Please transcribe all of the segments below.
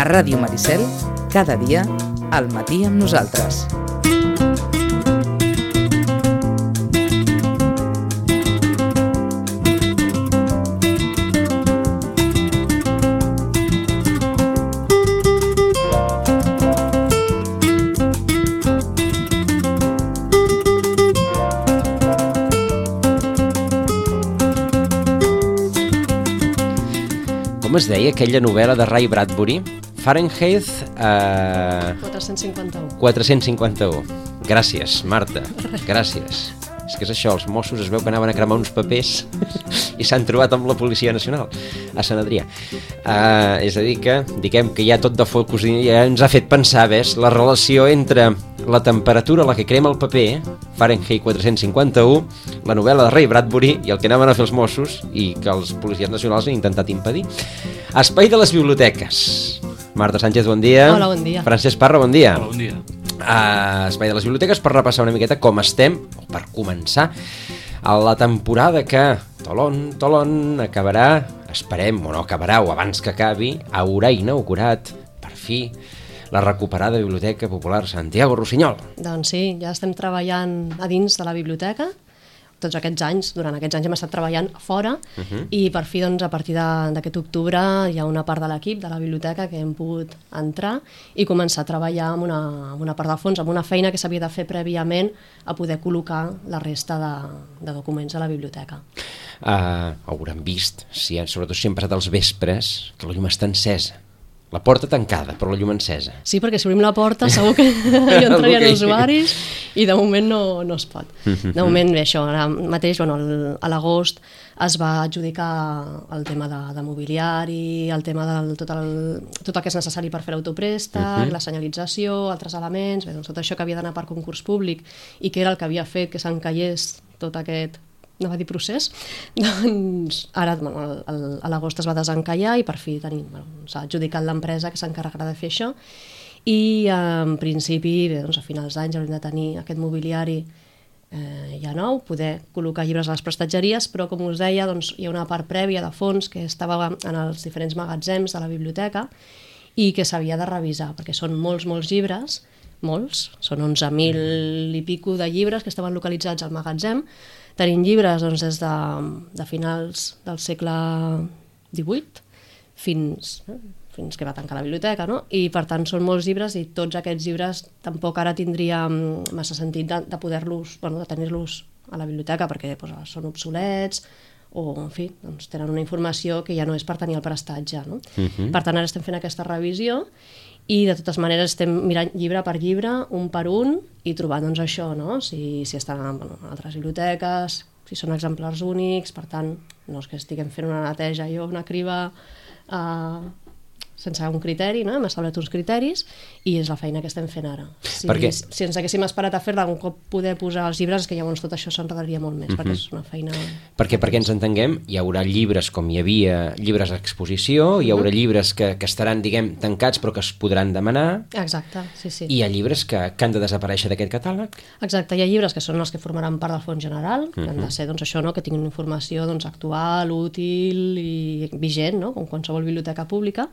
A Ràdio Maricel, cada dia, al matí amb nosaltres. Com es deia aquella novel·la de Ray Bradbury? Fahrenheit eh, 451. 451. Gràcies, Marta. Gràcies. És que és això, els Mossos es veu que anaven a cremar uns papers i s'han trobat amb la Policia Nacional a Sant Adrià. Uh, és a dir que, diguem que ja tot de focus i ja ens ha fet pensar, ves, la relació entre la temperatura a la que crema el paper, Fahrenheit 451, la novel·la de Ray Bradbury i el que anaven a fer els Mossos i que els policies nacionals han intentat impedir. Espai de les biblioteques. Marta Sánchez, bon dia. Hola, bon dia. Francesc Parra, bon dia. Hola, bon dia. Uh, Espai de les biblioteques per repassar una miqueta com estem, o per començar, a la temporada que, tolon, tolon, acabarà, esperem, o no acabarà, o abans que acabi, haurà inaugurat, per fi, la recuperada Biblioteca Popular Santiago Rossinyol. Doncs sí, ja estem treballant a dins de la biblioteca, tots aquests anys, durant aquests anys hem estat treballant fora uh -huh. i per fi doncs, a partir de- d'aquest octubre hi ha una part de l'equip de la biblioteca que hem pogut entrar i començar a treballar amb una, amb una part del fons, amb una feina que s'havia de fer prèviament a poder col·locar la resta de, de documents a la biblioteca. Uh, hauran vist, si, sobretot si han passat els vespres, que la llum està encesa. La porta tancada, però la llum encesa. Sí, perquè si obrim la porta segur que hi entrarien Ok. usuaris i de moment no, no es pot. De moment, bé, això, ara mateix, bueno, el- a l'agost es va adjudicar el tema de, de mobiliari, el tema del tot el, tot el que és necessari per fer l'autoprèstec, la senyalització, altres elements, bé, doncs tot això que havia d'anar per concurs públic i que era el que havia fet que s'encallés tot aquest no va dir procés, doncs ara bueno, a l'agost es va desencallar i per fi tenim, bueno, s'ha adjudicat l'empresa que s'encarregarà de fer això i eh, en principi bé, doncs a finals d'any haurem de tenir aquest mobiliari eh, ja nou, poder col·locar llibres a les prestatgeries, però com us deia doncs, hi ha una part prèvia de fons que estava en els diferents magatzems de la biblioteca i que s'havia de revisar, perquè són molts, molts llibres, molts, són 11.000 i pico de llibres que estaven localitzats al magatzem. Tenim llibres doncs, des de, de finals del segle XVIII fins, eh, fins que va tancar la biblioteca, no? I per tant són molts llibres i tots aquests llibres tampoc ara tindria mm, massa sentit de, de poder-los, bueno, de tenir-los a la biblioteca perquè doncs, són obsolets o, en fi, doncs, tenen una informació que ja no és per tenir el prestatge, no? Uh -huh. Per tant, ara estem fent aquesta revisió i de totes maneres estem mirant llibre per llibre, un per un, i trobant doncs, això, no? si, si estan en bueno, en altres biblioteques, si són exemplars únics, per tant, no és que estiguem fent una neteja jo, una criba eh, sense un criteri, no? hem establert uns criteris i és la feina que estem fent ara. Si, Perquè- si ens haguéssim esperat a fer-la un cop poder posar els llibres, és que llavors tot això s'enredaria molt més, perquè és una feina... Perquè, perquè ens entenguem, hi haurà llibres com hi havia llibres d'exposició, hi haurà llibres que, que estaran, diguem, tancats però que es podran demanar, Exacte, sí, sí. i hi ha llibres que, que han de desaparèixer d'aquest catàleg. Exacte, hi ha llibres que són els que formaran part del fons general, que han de ser doncs, això, no? que tinguin informació doncs, actual, útil i vigent, no? com qualsevol biblioteca pública.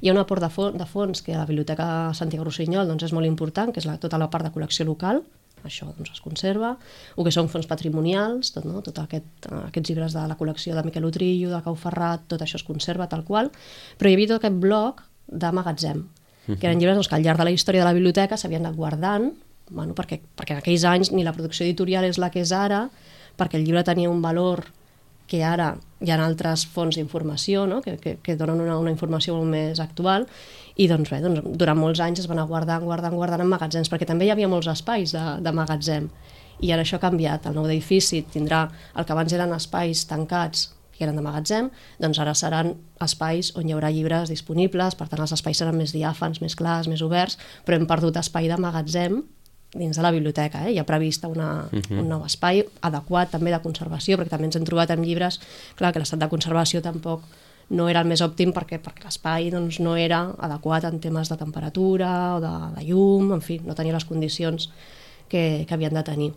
Hi ha un aport de, fons, de fons que a la Biblioteca Santiago Rossinyol doncs, és molt important, que és la, tota la part de col·lecció local, això doncs, es conserva, o que són fons patrimonials, tot, no? tot aquest, eh, aquests llibres de la col·lecció de Miquel Utrillo, de Cau Ferrat, tot això es conserva tal qual, però hi havia tot aquest bloc de magatzem, que eren llibres doncs, que al llarg de la història de la biblioteca s'havien anat guardant, bueno, perquè, perquè en aquells anys ni la producció editorial és la que és ara, perquè el llibre tenia un valor que ara hi ha altres fonts d'informació no? que, que, que donen una, una informació molt més actual i doncs bé, doncs, durant molts anys es van anar guardant, guardant, guardant en magatzems perquè també hi havia molts espais de, de magatzem i ara això ha canviat, el nou edifici tindrà el que abans eren espais tancats que eren de magatzem, doncs ara seran espais on hi haurà llibres disponibles, per tant els espais seran més diàfans, més clars, més oberts, però hem perdut espai de magatzem dins de la biblioteca. Eh? Hi ha prevista una, uh -huh. un nou espai adequat també de conservació, perquè també ens hem trobat amb llibres, clar, que l'estat de conservació tampoc no era el més òptim perquè, perquè l'espai doncs, no era adequat en temes de temperatura o de, de llum, en fi, no tenia les condicions que, que havien de tenir.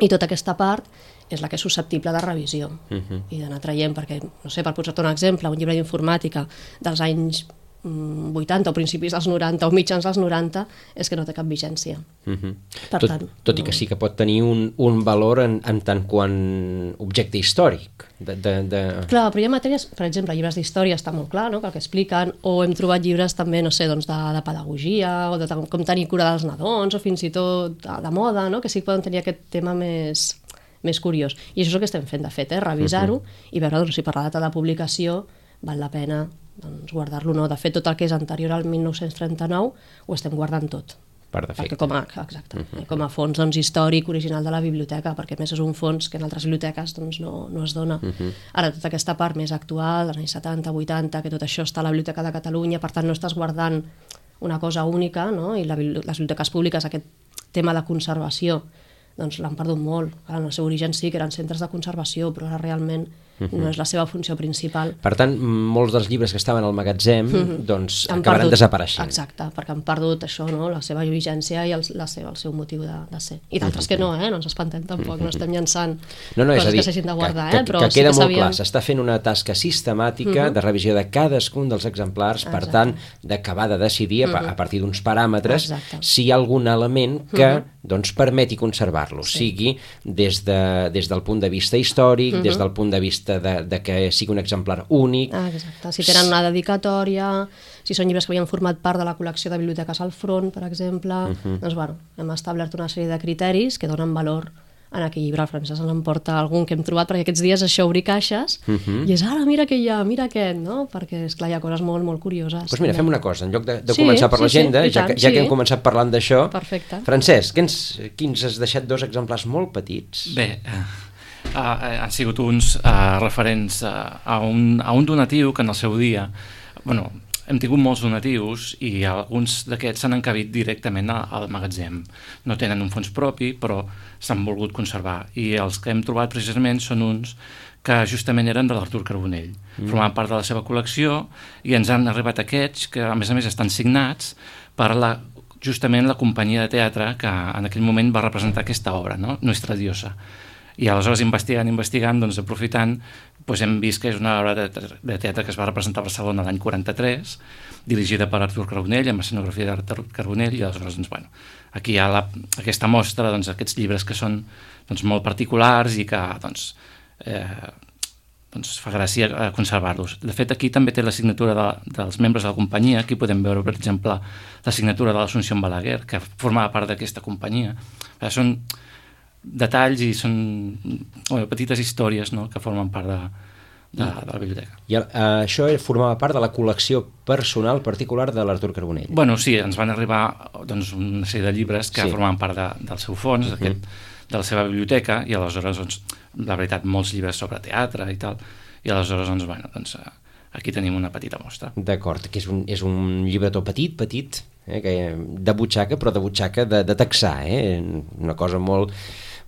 I tota aquesta part és la que és susceptible de revisió uh -huh. i d'anar traient, perquè, no sé, per posar-te un exemple, un llibre d'informàtica dels anys 80 o principis dels 90 o mitjans dels 90 és que no té cap vigència. Uh -huh. Per tot, tant, tot i que sí que pot tenir un, un valor en, en tant quan objecte històric. De, de, de... Clar, però hi ha matèries, per exemple, llibres d'història està molt clar, no?, que el que expliquen, o hem trobat llibres també, no sé, doncs de, de pedagogia, o de com tenir cura dels nadons, o fins i tot de, de moda, no?, que sí que poden tenir aquest tema més, més curiós. I això és el que estem fent, de fet, eh? revisar-ho uh -huh. i veure doncs, si per la data de publicació val la pena doncs, guardar-lo no. De fet, tot el que és anterior al 1939 ho estem guardant tot. Per defecte. Perquè com a, exacte, uh -huh. com a fons doncs, històric original de la biblioteca, perquè més és un fons que en altres biblioteques doncs, no, no es dona. Uh -huh. Ara, tota aquesta part més actual, dels anys 70, 80, que tot això està a la Biblioteca de Catalunya, per tant no estàs guardant una cosa única, no? i la, les biblioteques públiques, aquest tema de conservació, doncs l'han perdut molt. En el seu origen sí que eren centres de conservació, però ara realment uh -huh. no és la seva funció principal. Per tant, molts dels llibres que estaven al magatzem uh -huh. doncs Han acabaran perdut- desapareixent. Exacte, perquè han perdut això, no? la seva vigència i el, la seva, el seu motiu de, de ser. I d'altres que no, eh? no ens espantem tampoc, no estem llançant No, no, és coses a dir, que s'hagin de guardar, que, eh? que, però que sí queda que molt sabíem... clar, s'està fent una tasca sistemàtica de revisió de cadascun dels exemplars, per Exacte. tant, d'acabar de decidir a, pa- a partir d'uns paràmetres Exacte. si hi ha algun element que doncs, permeti conservar-lo, sigui des, de, des del punt de vista històric, des del punt de vista de, de que sigui un exemplar únic, Ah, exacte. Si tenen una dedicatòria, si són llibres que havien format part de la col·lecció de biblioteques al front, per exemple, doncs bueno, hem establert una sèrie de criteris que donen valor en aquell llibre. El Francesc ens en porta algun que hem trobat, perquè aquests dies això obrir caixes i és, ara, mira què hi ha, mira aquest, no? Perquè, és clar hi ha coses molt, molt curioses. Doncs mira, també. fem una cosa, en lloc de, de Sí, començar per sí, l'agenda, sí, ja, tant, que, ja que sí. hem començat parlant d'això, Perfecte. Francesc, que ens, qui ens has deixat dos exemplars molt petits? Bé, eh, uh, han sigut uns uh, referents uh, a, un, a un donatiu que en el seu dia... Bueno, hem tingut molts donatius i alguns d'aquests s'han encabit directament al magatzem. No tenen un fons propi, però s'han volgut conservar. I els que hem trobat precisament són uns que justament eren de l'Artur Carbonell. Mm. Formaven part de la seva col·lecció i ens han arribat aquests que, a més a més, estan signats per la, justament la companyia de teatre que en aquell moment va representar aquesta obra, no? Nuestra Diosa. I aleshores, investigant, investigant, doncs, aprofitant, doncs hem vist que és una obra de, teatre que es va representar a Barcelona l'any 43, dirigida per Artur Carbonell, amb escenografia d'Artur Carbonell, i aleshores, doncs, bueno, aquí hi ha la, aquesta mostra, doncs, aquests llibres que són doncs, molt particulars i que, doncs, eh, doncs fa gràcia conservar-los. De fet, aquí també té la signatura de, dels membres de la companyia. Aquí podem veure, per exemple, la signatura de l'Assumpció Balaguer, que formava part d'aquesta companyia. Són detalls i són bueno, petites històries no?, que formen part de, de, de la biblioteca. I el, eh, això formava part de la col·lecció personal particular de l'Artur Carbonell. Bueno, sí, ens van arribar doncs, una sèrie de llibres que Sí. formaven part de, del seu fons, uh -huh. de la seva biblioteca, i aleshores, doncs, la veritat, molts llibres sobre teatre i tal, i aleshores, doncs, bueno, doncs, eh, aquí tenim una petita mostra. D'acord, que és un, és un llibretó petit, petit, eh, que, de butxaca, però de butxaca de, de texà, eh? una cosa molt,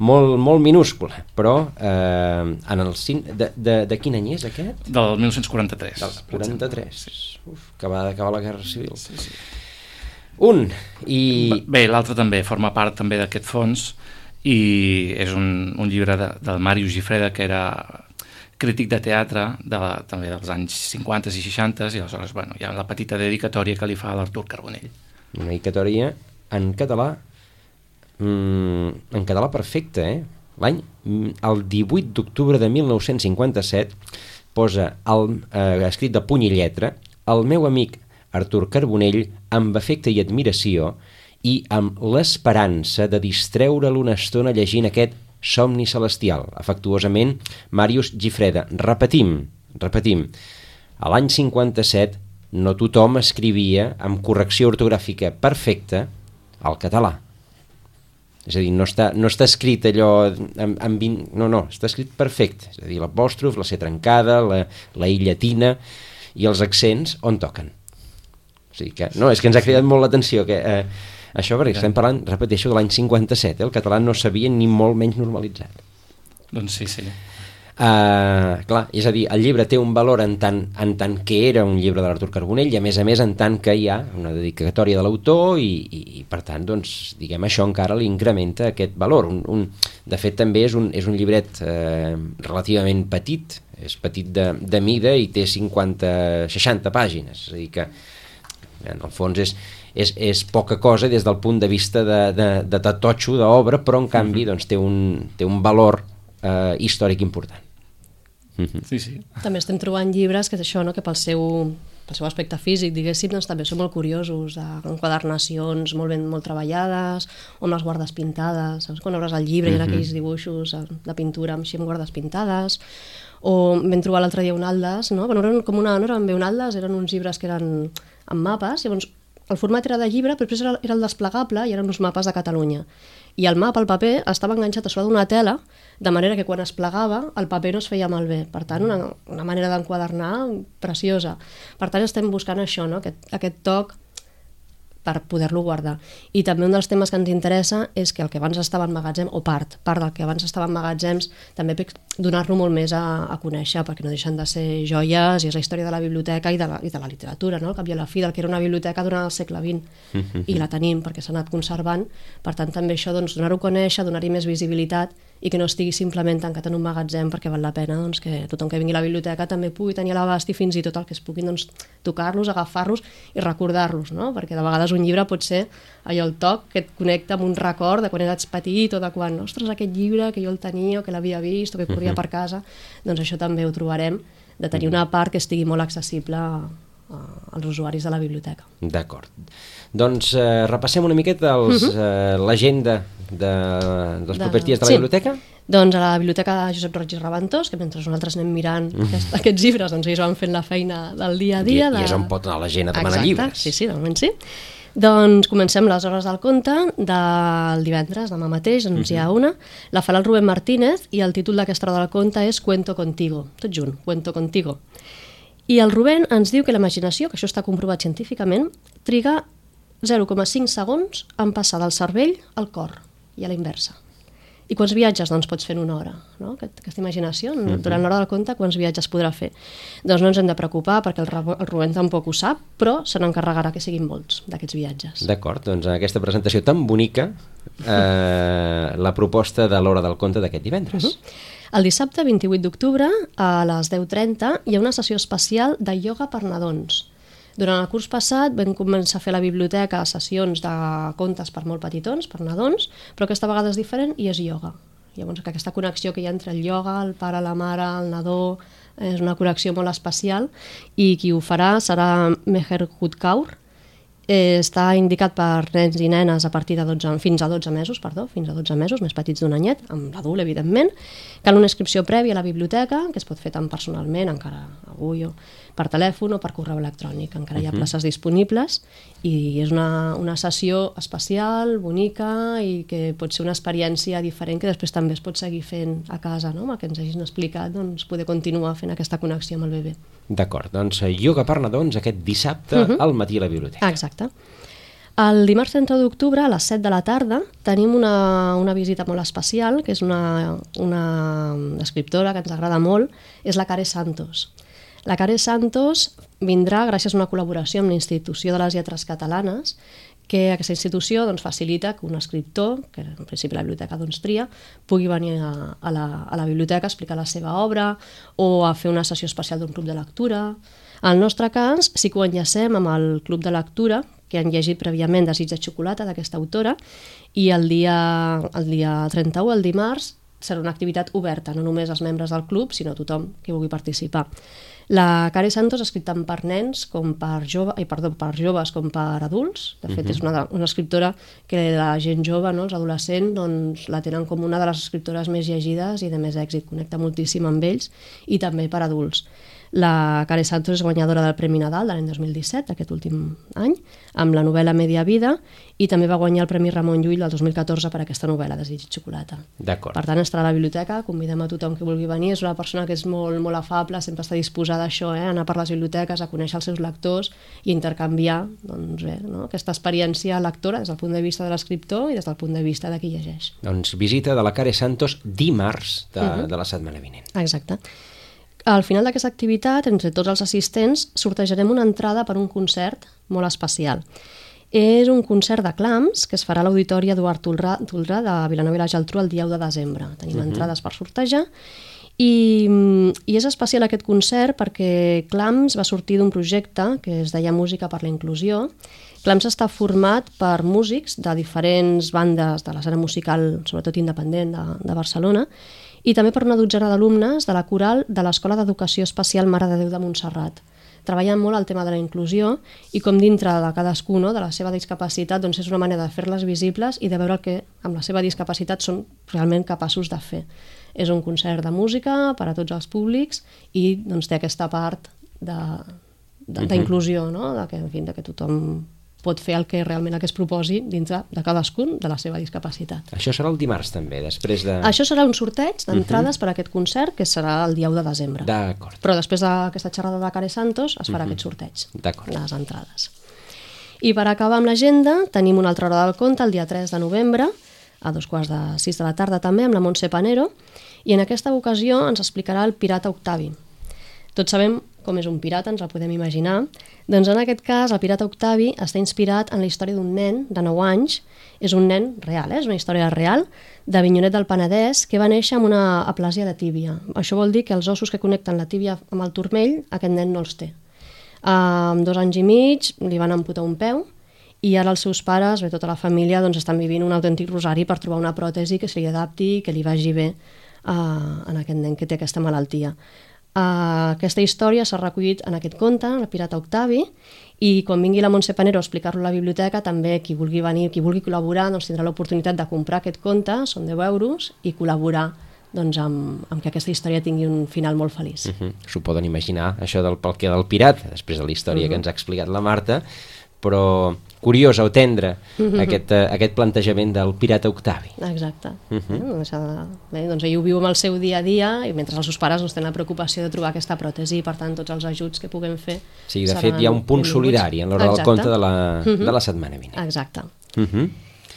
molt, molt minúscula, però eh, en el cin... de, de, de quin any és aquest? Del 1943. Del 43. Uf, que va acabar la Guerra Civil. Sí, sí. Un, i... Bé, l'altre també forma part també d'aquest fons i és un, un llibre de, del Màrius Gifreda que era crític de teatre de, també dels anys 50 i 60 i aleshores bueno, hi ha la petita dedicatòria que li fa l'Artur Carbonell. una dedicatòria en català mm, en català perfecte eh? l'any mm, el 18 d'octubre de 1957 posa el, eh, escrit de puny i lletra el meu amic Artur Carbonell amb afecte i admiració i amb l'esperança de distreure-lo una estona llegint aquest somni celestial afectuosament Màrius Gifreda repetim, repetim a l'any 57 no tothom escrivia amb correcció ortogràfica perfecta al català. És a dir, no està, no està escrit allò amb, amb 20... No, no, està escrit perfecte. És a dir, l'apòstrof, la C trencada, la, la I llatina i els accents on toquen. O sigui que, no, és que ens ha cridat molt l'atenció que eh, això perquè estem parlant, repeteixo, de l'any 57, eh? el català no s'havia ni molt menys normalitzat. Doncs sí, sí. Uh, clar, és a dir, el llibre té un valor en tant, en tant que era un llibre de l'Artur Carbonell i a més a més en tant que hi ha una dedicatòria de l'autor i, i, i per tant, doncs, diguem, això encara li incrementa aquest valor. Un, un, de fet, també és un, és un llibret eh, relativament petit, és petit de, de mida i té 50, 60 pàgines, és a dir que En el fons és, és, és poca cosa des del punt de vista de, de, de tatotxo d'obra, però en canvi doncs, té, un, té un valor eh, històric important. Sí, sí. També estem trobant llibres que és això, no? que pel seu, pel seu aspecte físic, diguéssim, doncs també són molt curiosos, enquadernacions molt ben molt treballades, on les guardes pintades, saps? Quan obres el llibre uh -huh. hi ha aquells dibuixos eh, de pintura així amb guardes pintades, o vam trobar l'altre dia un Aldes, no? Bueno, eren com una, no eren bé un Aldes, eren uns llibres que eren amb mapes, llavors el format era de llibre, però després era, era el desplegable i eren uns mapes de Catalunya. I el mapa, el paper, estava enganxat a sobre d'una tela, de manera que quan es plegava el paper no es feia malbé. Per tant, una, una manera d'enquadernar preciosa. Per tant, estem buscant això, no? aquest, aquest toc per poder-lo guardar. I també un dels temes que ens interessa és que el que abans estava en magatzem, o part, part del que abans estava en magatzems, també donar-lo molt més a, a conèixer, perquè no deixen de ser joies, i és la història de la biblioteca i de la, i de la literatura, no? al cap i a la fi, del que era una biblioteca durant el segle XX, i la tenim perquè s'ha anat conservant, per tant també això, doncs, donar-ho a conèixer, donar-hi més visibilitat, i que no estigui simplement tancat en un magatzem perquè val la pena doncs, que tothom que vingui a la biblioteca també pugui tenir a l'abast i fins i tot el que es puguin doncs, tocar-los, agafar-los i recordar-los, no? perquè de vegades un llibre pot ser allò el toc que et connecta amb un record de quan eres petit o de quan, ostres, aquest llibre que jo el tenia o que l'havia vist o que corria per casa, doncs això també ho trobarem, de tenir una part que estigui molt accessible a, als usuaris de la biblioteca. D'acord. Doncs eh, repassem una miqueta els, uh -huh. eh, l'agenda de, dels de... propers dies de la sí. biblioteca? Doncs a la biblioteca Josep Roig i Reventós, que mentre nosaltres anem mirant mm. aquest, aquests llibres, doncs ells van fent la feina del dia a dia. I, de... i és on pot anar la gent a demanar Exacte, llibres. sí, sí, de moment sí. Doncs comencem les hores del conte del divendres, demà mateix, doncs hi ha una. La farà el Rubén Martínez i el títol d'aquesta hora del conte és Cuento contigo, tot junt, Cuento contigo. I el Rubén ens diu que la imaginació, que això està comprovat científicament, triga 0,5 segons en passar del cervell al cor i a la inversa. I quants viatges doncs, pots fer en una hora? No? Aquest, aquesta imaginació, uh -huh. durant l'hora del conte, quants viatges podrà fer? Doncs no ens hem de preocupar perquè el, el Rubén tampoc ho sap, però se n'encarregarà que siguin molts d'aquests viatges. D'acord, doncs en aquesta presentació tan bonica, eh, la proposta de l'hora del conte d'aquest divendres. Uh -huh. El dissabte 28 d'octubre, a les 10.30, hi ha una sessió especial de ioga per nadons. Durant el curs passat vam començar a fer a la biblioteca sessions de contes per molt petitons, per nadons, però aquesta vegada és diferent i és ioga. Llavors, aquesta connexió que hi ha entre el ioga, el pare, la mare, el nadó, és una connexió molt especial i qui ho farà serà Meher Hutkaur, eh, està indicat per nens i nenes a partir de 12, fins a 12 mesos, perdó, fins a 12 mesos, més petits d'un anyet, amb l'adult, evidentment. Cal una inscripció prèvia a la biblioteca, que es pot fer tant personalment, encara avui, o per telèfon o per correu electrònic. Encara hi ha places disponibles i és una, una sessió especial, bonica i que pot ser una experiència diferent que després també es pot seguir fent a casa, no? amb el que ens hagin explicat, doncs poder continuar fent aquesta connexió amb el bebè. D'acord, doncs ioga per nadons aquest dissabte uh -huh. al matí a la biblioteca. Exacte. El dimarts 30 d'octubre, a les 7 de la tarda, tenim una, una visita molt especial, que és una, una escriptora que ens agrada molt, és la Care Santos. La Care Santos vindrà gràcies a una col·laboració amb l'Institució de les Lletres Catalanes, que aquesta institució doncs, facilita que un escriptor, que en principi la biblioteca doncs, tria, pugui venir a, a, la, a la biblioteca a explicar la seva obra o a fer una sessió especial d'un club de lectura. En el nostre cas, sí que ho enllacem amb el club de lectura, que han llegit prèviament Desig de xocolata d'aquesta autora, i el dia, el dia 31, el dimarts, serà una activitat oberta, no només als membres del club, sinó a tothom que vulgui participar. La Care Santos ha escrit tant per nens com per, jove, ai, perdó, per joves com per adults. De fet, uh -huh. és una, una escriptora que la gent jove, no, els adolescents, doncs, la tenen com una de les escriptores més llegides i de més èxit. Connecta moltíssim amb ells i també per adults. La Care Santos és guanyadora del Premi Nadal de l'any 2017, aquest últim any, amb la novel·la Media Vida, i també va guanyar el Premi Ramon Llull del 2014 per aquesta novel·la, Desig i xocolata. D'acord. Per tant, estarà a la biblioteca, convidem a tothom que vulgui venir, és una persona que és molt, molt afable, sempre està disposada a això, eh, a anar per les biblioteques, a conèixer els seus lectors i intercanviar doncs, bé, no? aquesta experiència lectora des del punt de vista de l'escriptor i des del punt de vista de qui llegeix. Doncs visita de la Care Santos dimarts de, uh -huh. de la setmana vinent. Exacte. Al final d'aquesta activitat, entre tots els assistents, sortejarem una entrada per un concert molt especial. És un concert de clams que es farà a l'Auditori Eduard Tolrà, Tolrà de Vilanova i la Geltrú el dia 1 de desembre. Tenim uh -huh. entrades per sortejar I, I és especial aquest concert perquè Clams va sortir d'un projecte que es deia Música per la Inclusió. Clams està format per músics de diferents bandes de l'escena musical, sobretot independent, de, de Barcelona, i també per una dotzena d'alumnes de la coral de l'Escola d'Educació Especial Mare de Déu de Montserrat. Treballen molt el tema de la inclusió i com dintre de cadascú no, de la seva discapacitat doncs és una manera de fer-les visibles i de veure el que amb la seva discapacitat són realment capaços de fer. És un concert de música per a tots els públics i doncs, té aquesta part d'inclusió, no? de que, en fi, de que tothom pot fer el que realment el que es proposi dintre de cadascun de la seva discapacitat. Això serà el dimarts també, després de... Això serà un sorteig d'entrades uh -huh. per a aquest concert que serà el dia 1 de desembre. D'acord. Però després d'aquesta xerrada de Care Santos es farà uh -huh. aquest sorteig D'acord. les entrades. I per acabar amb l'agenda tenim una altra hora del conte el dia 3 de novembre a dos quarts de sis de la tarda també amb la Montse Panero i en aquesta ocasió ens explicarà el pirata Octavi. Tots sabem com és un pirata, ens el podem imaginar. Doncs en aquest cas, el pirata Octavi està inspirat en la història d'un nen de 9 anys, és un nen real, eh? és una història real, d'Avinyonet del Penedès, que va néixer amb una aplàsia de tíbia. Això vol dir que els ossos que connecten la tíbia amb el turmell, aquest nen no els té. Amb dos anys i mig li van amputar un peu i ara els seus pares, bé, tota la família, doncs estan vivint un autèntic rosari per trobar una pròtesi que se li adapti i que li vagi bé uh, en aquest nen que té aquesta malaltia. Uh, aquesta història s'ha recollit en aquest conte, el Pirata Octavi, i quan vingui la Montse Panero a explicar-lo a la biblioteca, també qui vulgui venir, qui vulgui col·laborar, doncs tindrà l'oportunitat de comprar aquest conte, són 10 euros, i col·laborar doncs, amb, amb que aquesta història tingui un final molt feliç. Uh -huh. S'ho poden imaginar, això del pel que del pirat, després de la història uh -huh. que ens ha explicat la Marta, però curiós o tendre -huh. aquest, uh, aquest plantejament del pirata Octavi. Exacte. Uh -huh. eh, doncs, bé, doncs ell ho viu amb el seu dia a dia i mentre els seus pares doncs, tenen la preocupació de trobar aquesta pròtesi i per tant tots els ajuts que puguem fer Sí, de fet hi ha un punt solidari en l'hora del conte de la, uh -huh. de la setmana vinent. Exacte. Uh -huh.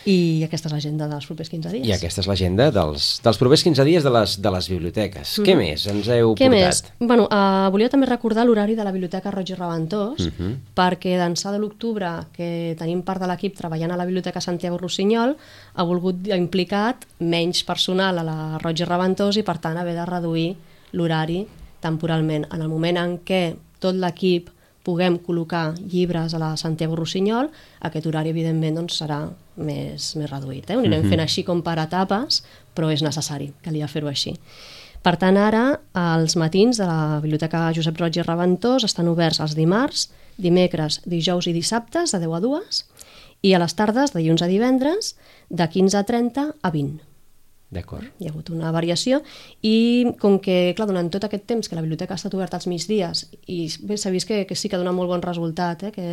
I aquesta és l'agenda dels propers 15 dies. I aquesta és l'agenda dels, dels propers 15 dies de les, de les biblioteques. Mm. Què més ens heu Què portat? més? Bueno, uh, volia també recordar l'horari de la Biblioteca Roig i Reventós, uh -huh. perquè d'ençà de l'octubre, que tenim part de l'equip treballant a la Biblioteca Santiago Rossinyol, ha volgut ha implicat menys personal a la Roig i Reventós i, per tant, haver de reduir l'horari temporalment. En el moment en què tot l'equip puguem col·locar llibres a la Santiago Rossinyol, aquest horari, evidentment, doncs, serà més, més reduït. Eh? Ho anirem uh -huh. fent així com per etapes, però és necessari, calia fer-ho així. Per tant, ara, els matins de la Biblioteca Josep Roig i Reventós estan oberts els dimarts, dimecres, dijous i dissabtes de 10 a 2 i a les tardes, de dilluns a divendres, de 15 a 30 a 20. D'acord. Hi ha hagut una variació i com que, clar, durant tot aquest temps que la biblioteca ha estat oberta als migdies i bé, s'ha vist que, que sí que dona molt bon resultat, eh? que,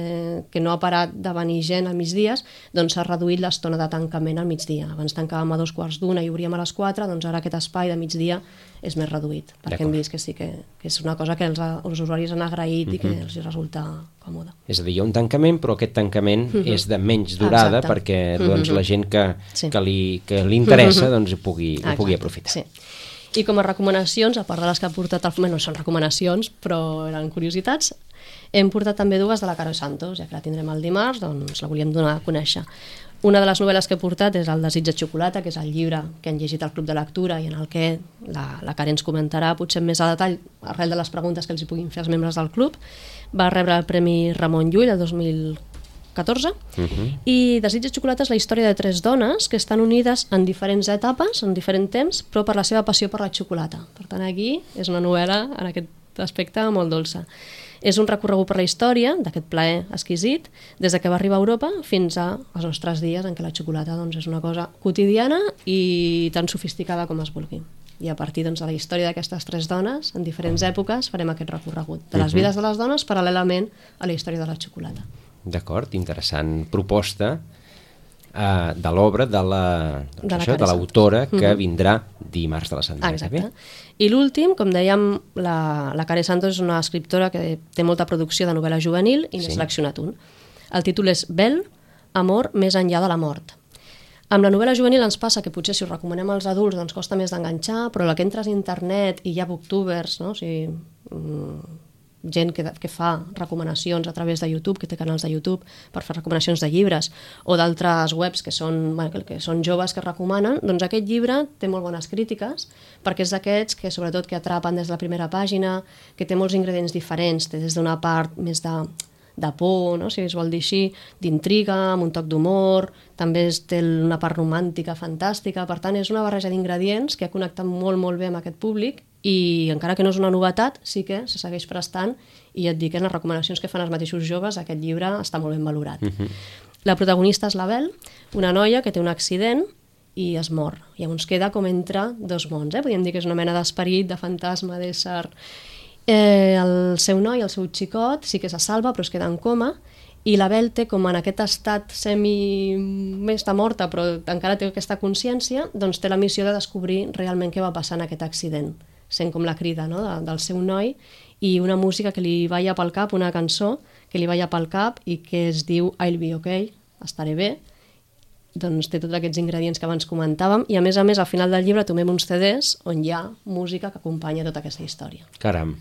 que no ha parat de venir gent als migdies, doncs s'ha reduït l'estona de tancament al migdia. Abans tancàvem a dos quarts d'una i obríem a les quatre, doncs ara aquest espai de migdia és més reduït, perquè hem vist que sí que, que és una cosa que els, els usuaris han agraït uh -huh. i que els resulta còmode. És a dir, hi ha un tancament, però aquest tancament uh -huh. és de menys durada Exacte. perquè doncs, uh -huh. la gent que, Sí. que, li, que li interessa uh -huh. doncs, pugui, ho pugui aprofitar. Sí. I com a recomanacions, a part de les que ha portat el... Bueno, són recomanacions, però eren curiositats, hem portat també dues de la Caro Santos, ja que la tindrem el dimarts, doncs la volíem donar a conèixer. Una de les novel·les que he portat és El desig de xocolata, que és el llibre que han llegit al Club de Lectura i en el que la, la Karen ens comentarà potser més a detall arrel de les preguntes que els hi puguin fer els membres del club. Va rebre el Premi Ramon Llull el 2014 uh -huh. i Desig de xocolata és la història de tres dones que estan unides en diferents etapes, en diferent temps, però per la seva passió per la xocolata. Per tant, aquí és una novel·la en aquest aspecte molt dolça. És un recorregut per la història d'aquest plaer exquisit, des de que va arribar a Europa fins a als nostres dies en què la xocolata doncs, és una cosa quotidiana i tan sofisticada com es vulgui. I a partir doncs, de la història d'aquestes tres dones, en diferents èpoques, farem aquest recorregut de les vides de les dones paral·lelament a la història de la xocolata. D'acord, interessant proposta uh, de l'obra de la De la doncs de l'autora que Mhm. vindrà dimarts de la setmana que Exacte. I l'últim, com dèiem, la, la Care Santos és una escriptora que té molta producció de novel·la juvenil i n'he Sí. seleccionat un. El títol és Bel, amor més enllà de la mort. Amb la novel·la juvenil ens passa que potser si ho recomanem als adults doncs costa més d'enganxar, però la que entres a internet i hi ha booktubers, no? o sigui, mm, gent que, que fa recomanacions a través de YouTube, que té canals de YouTube per fer recomanacions de llibres, o d'altres webs que són, bueno, que, són joves que recomanen, doncs aquest llibre té molt bones crítiques, perquè és d'aquests que sobretot que atrapen des de la primera pàgina, que té molts ingredients diferents, té des d'una part més de de por, no? si es vol dir així, d'intriga, amb un toc d'humor, també es té una part romàntica fantàstica, per tant és una barreja d'ingredients que ha connectat molt molt bé amb aquest públic i encara que no és una novetat, sí que se segueix prestant i et dic que en les recomanacions que fan els mateixos joves aquest llibre està molt ben valorat. Uh -huh. La protagonista és la Bel, una noia que té un accident i es mor. Llavors queda com entre dos mons, eh? podríem dir que és una mena d'esperit, de fantasma, d'ésser... Eh, el seu noi, el seu xicot, sí que se salva però es queda en coma i la Bel té com en aquest estat semi... més està morta però encara té aquesta consciència, doncs té la missió de descobrir realment què va passar en aquest accident sent com la crida no? de, del seu noi, i una música que li vaya pel cap, una cançó que li vaya pel cap i que es diu I'll be okay, estaré bé, doncs té tots aquests ingredients que abans comentàvem i a més a més al final del llibre tomem uns CDs on hi ha música que acompanya tota aquesta història. Caram,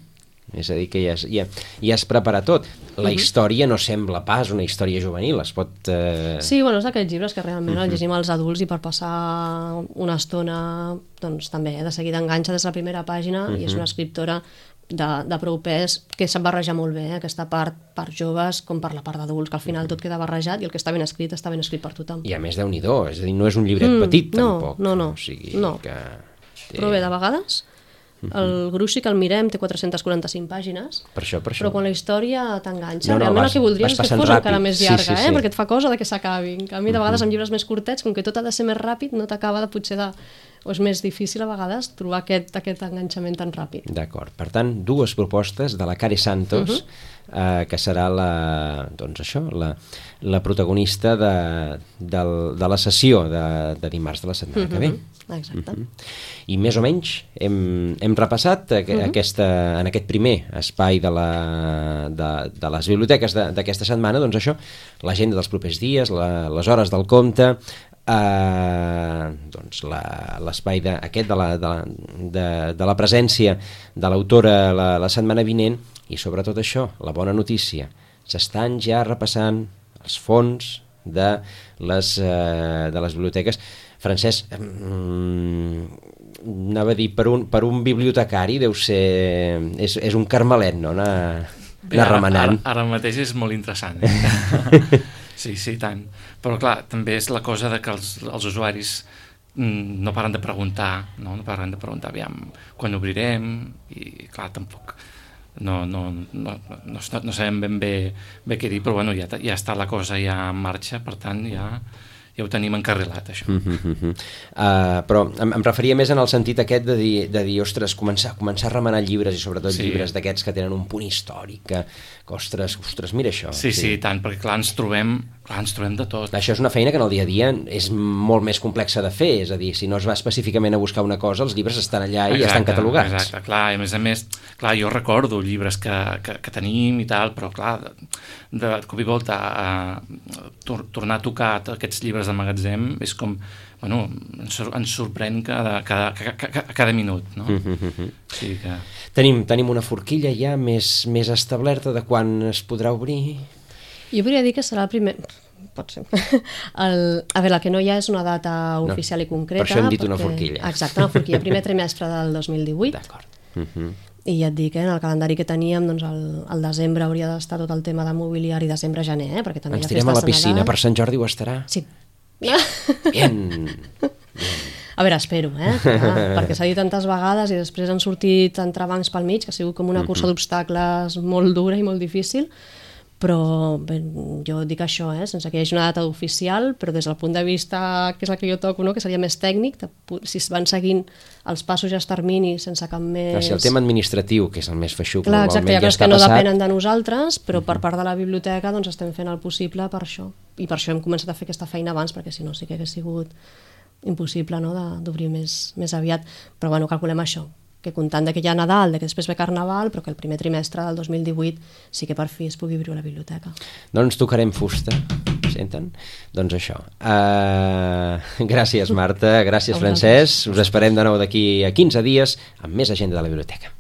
és a dir, que ja, has, ja, ja has preparat tot. La uh -huh. història no sembla pas una història juvenil, es pot... Eh... Sí, bueno, és d'aquests llibres que realment uh -huh. els llegim als adults i per passar una estona, doncs també, eh, de seguida enganxa des de la primera pàgina uh -huh. i és una escriptora de, de prou pes que se'n barreja molt bé, eh? aquesta part per joves com per la part d'adults, que al final tot queda barrejat i el que està ben escrit està ben escrit per tothom. I a més, déu nhi és a dir, no és un llibret mm, petit, no, tampoc. No, no, o sigui no. Que... Però bé, de vegades el gruix que el mirem té 445 pàgines, per això, per això. però quan la història t'enganxa, No, no, realment vas- el que voldries és que fos ràpid. encara més Sí, llarga, sí, sí. eh? perquè et fa cosa de que s'acabi. En canvi, de vegades amb llibres més curtets, com que tot ha de ser més ràpid, no t'acaba de potser de... o és més difícil a vegades trobar aquest, aquest enganxament tan ràpid. D'acord. Per tant, dues propostes de la Care Santos, uh -huh. eh, que serà la, doncs això, la, la protagonista de, del, de la sessió de, de dimarts de la setmana que ve. Exacte. Uh -huh. I més o menys hem, hem repassat uh -huh. aquesta, en aquest primer espai de, la, de, de les biblioteques d'aquesta setmana, doncs això, l'agenda dels propers dies, la, les hores del compte, eh, doncs la- l'espai de, aquest de la, de, la, de, de la presència de l'autora la, la setmana vinent i sobretot això, la bona notícia, s'estan ja repassant els fons de les, eh, de les biblioteques. Francesc, mm, anava a dir, per un, per un bibliotecari deu ser... És, és un carmelet, no? Anar, anar ara, remenant. ara, ara mateix és molt interessant. Eh? sí, sí, tant. Però clar, també és la cosa de que els, els usuaris mm, no paren de preguntar, no? no paren de preguntar, aviam, quan obrirem, i clar, tampoc no, no, no, no, no, sabem ben bé, bé què dir, però bueno, ja, ja està la cosa ja en marxa, per tant ja, ja ho tenim encarrilat, això. Mm -hmm. uh, però em, em referia més en el sentit aquest de dir, de dir ostres, començar, començar a remenar llibres i sobretot Sí. llibres d'aquests que tenen un punt històric que ostres, ostres, mira això Sí, sí, tant, perquè clar, ens trobem, clar, ens trobem de tot. Això és una feina que en el dia a dia és molt més complexa de fer, és a dir, si no es va específicament a buscar una cosa, els llibres estan allà i ja estan catalogats. Exacte, clar, i a més a més, clar, jo recordo llibres que, que, que tenim i tal, però clar, de, de cop i volta a, tor tornar a tocar aquests llibres de magatzem és com, bueno, ens, sor ens sorprèn cada, cada, cada, cada, cada minut, no? Mm -hmm. Sí que... Tenim, tenim una forquilla ja més, més establerta de quan es podrà obrir? Jo podria dir que serà el primer... Pot ser. El, a veure, el que no hi ha és una data No, oficial i concreta. per això hem dit una forquilla. Exacte, una forquilla. Primer trimestre del 2018. D'acord. Uh -huh. I ja et dic, eh, en el calendari que teníem, doncs el, el desembre hauria d'estar tot el tema de mobiliari, desembre-gener, eh, perquè també Ens hi ha tirem a la festes piscina, Nadal. per Sant Jordi ho estarà? Sí. Bien. A veure, espero, eh? Clar, perquè s'ha dit tantes vegades i després han sortit entrebancs pel mig, que ha sigut com una cursa d'obstacles molt dura i molt difícil, però bé, jo dic això, eh? sense que hi hagi una data oficial, però des del punt de vista que és el que jo toco, no? que seria més tècnic, si es van seguint els passos i els terminis sense cap més... Clar, si el tema administratiu, que és el més feixuc, Clar, exacte, hi ha ja està que no passat, depenen de nosaltres, però per part de la biblioteca doncs estem fent el possible per això. I per això hem començat a fer aquesta feina abans, perquè si no sí que hagués sigut impossible no, d'obrir més, més aviat. Però bueno, calculem això, que comptant que hi ha Nadal, de que després ve Carnaval, però que el primer trimestre del 2018 sí que per fi es pugui obrir la biblioteca. doncs tocarem fusta, senten? Doncs això. Uh, gràcies, Marta, gràcies. Francesc. Us esperem de nou d'aquí a 15 dies amb més agenda de la biblioteca.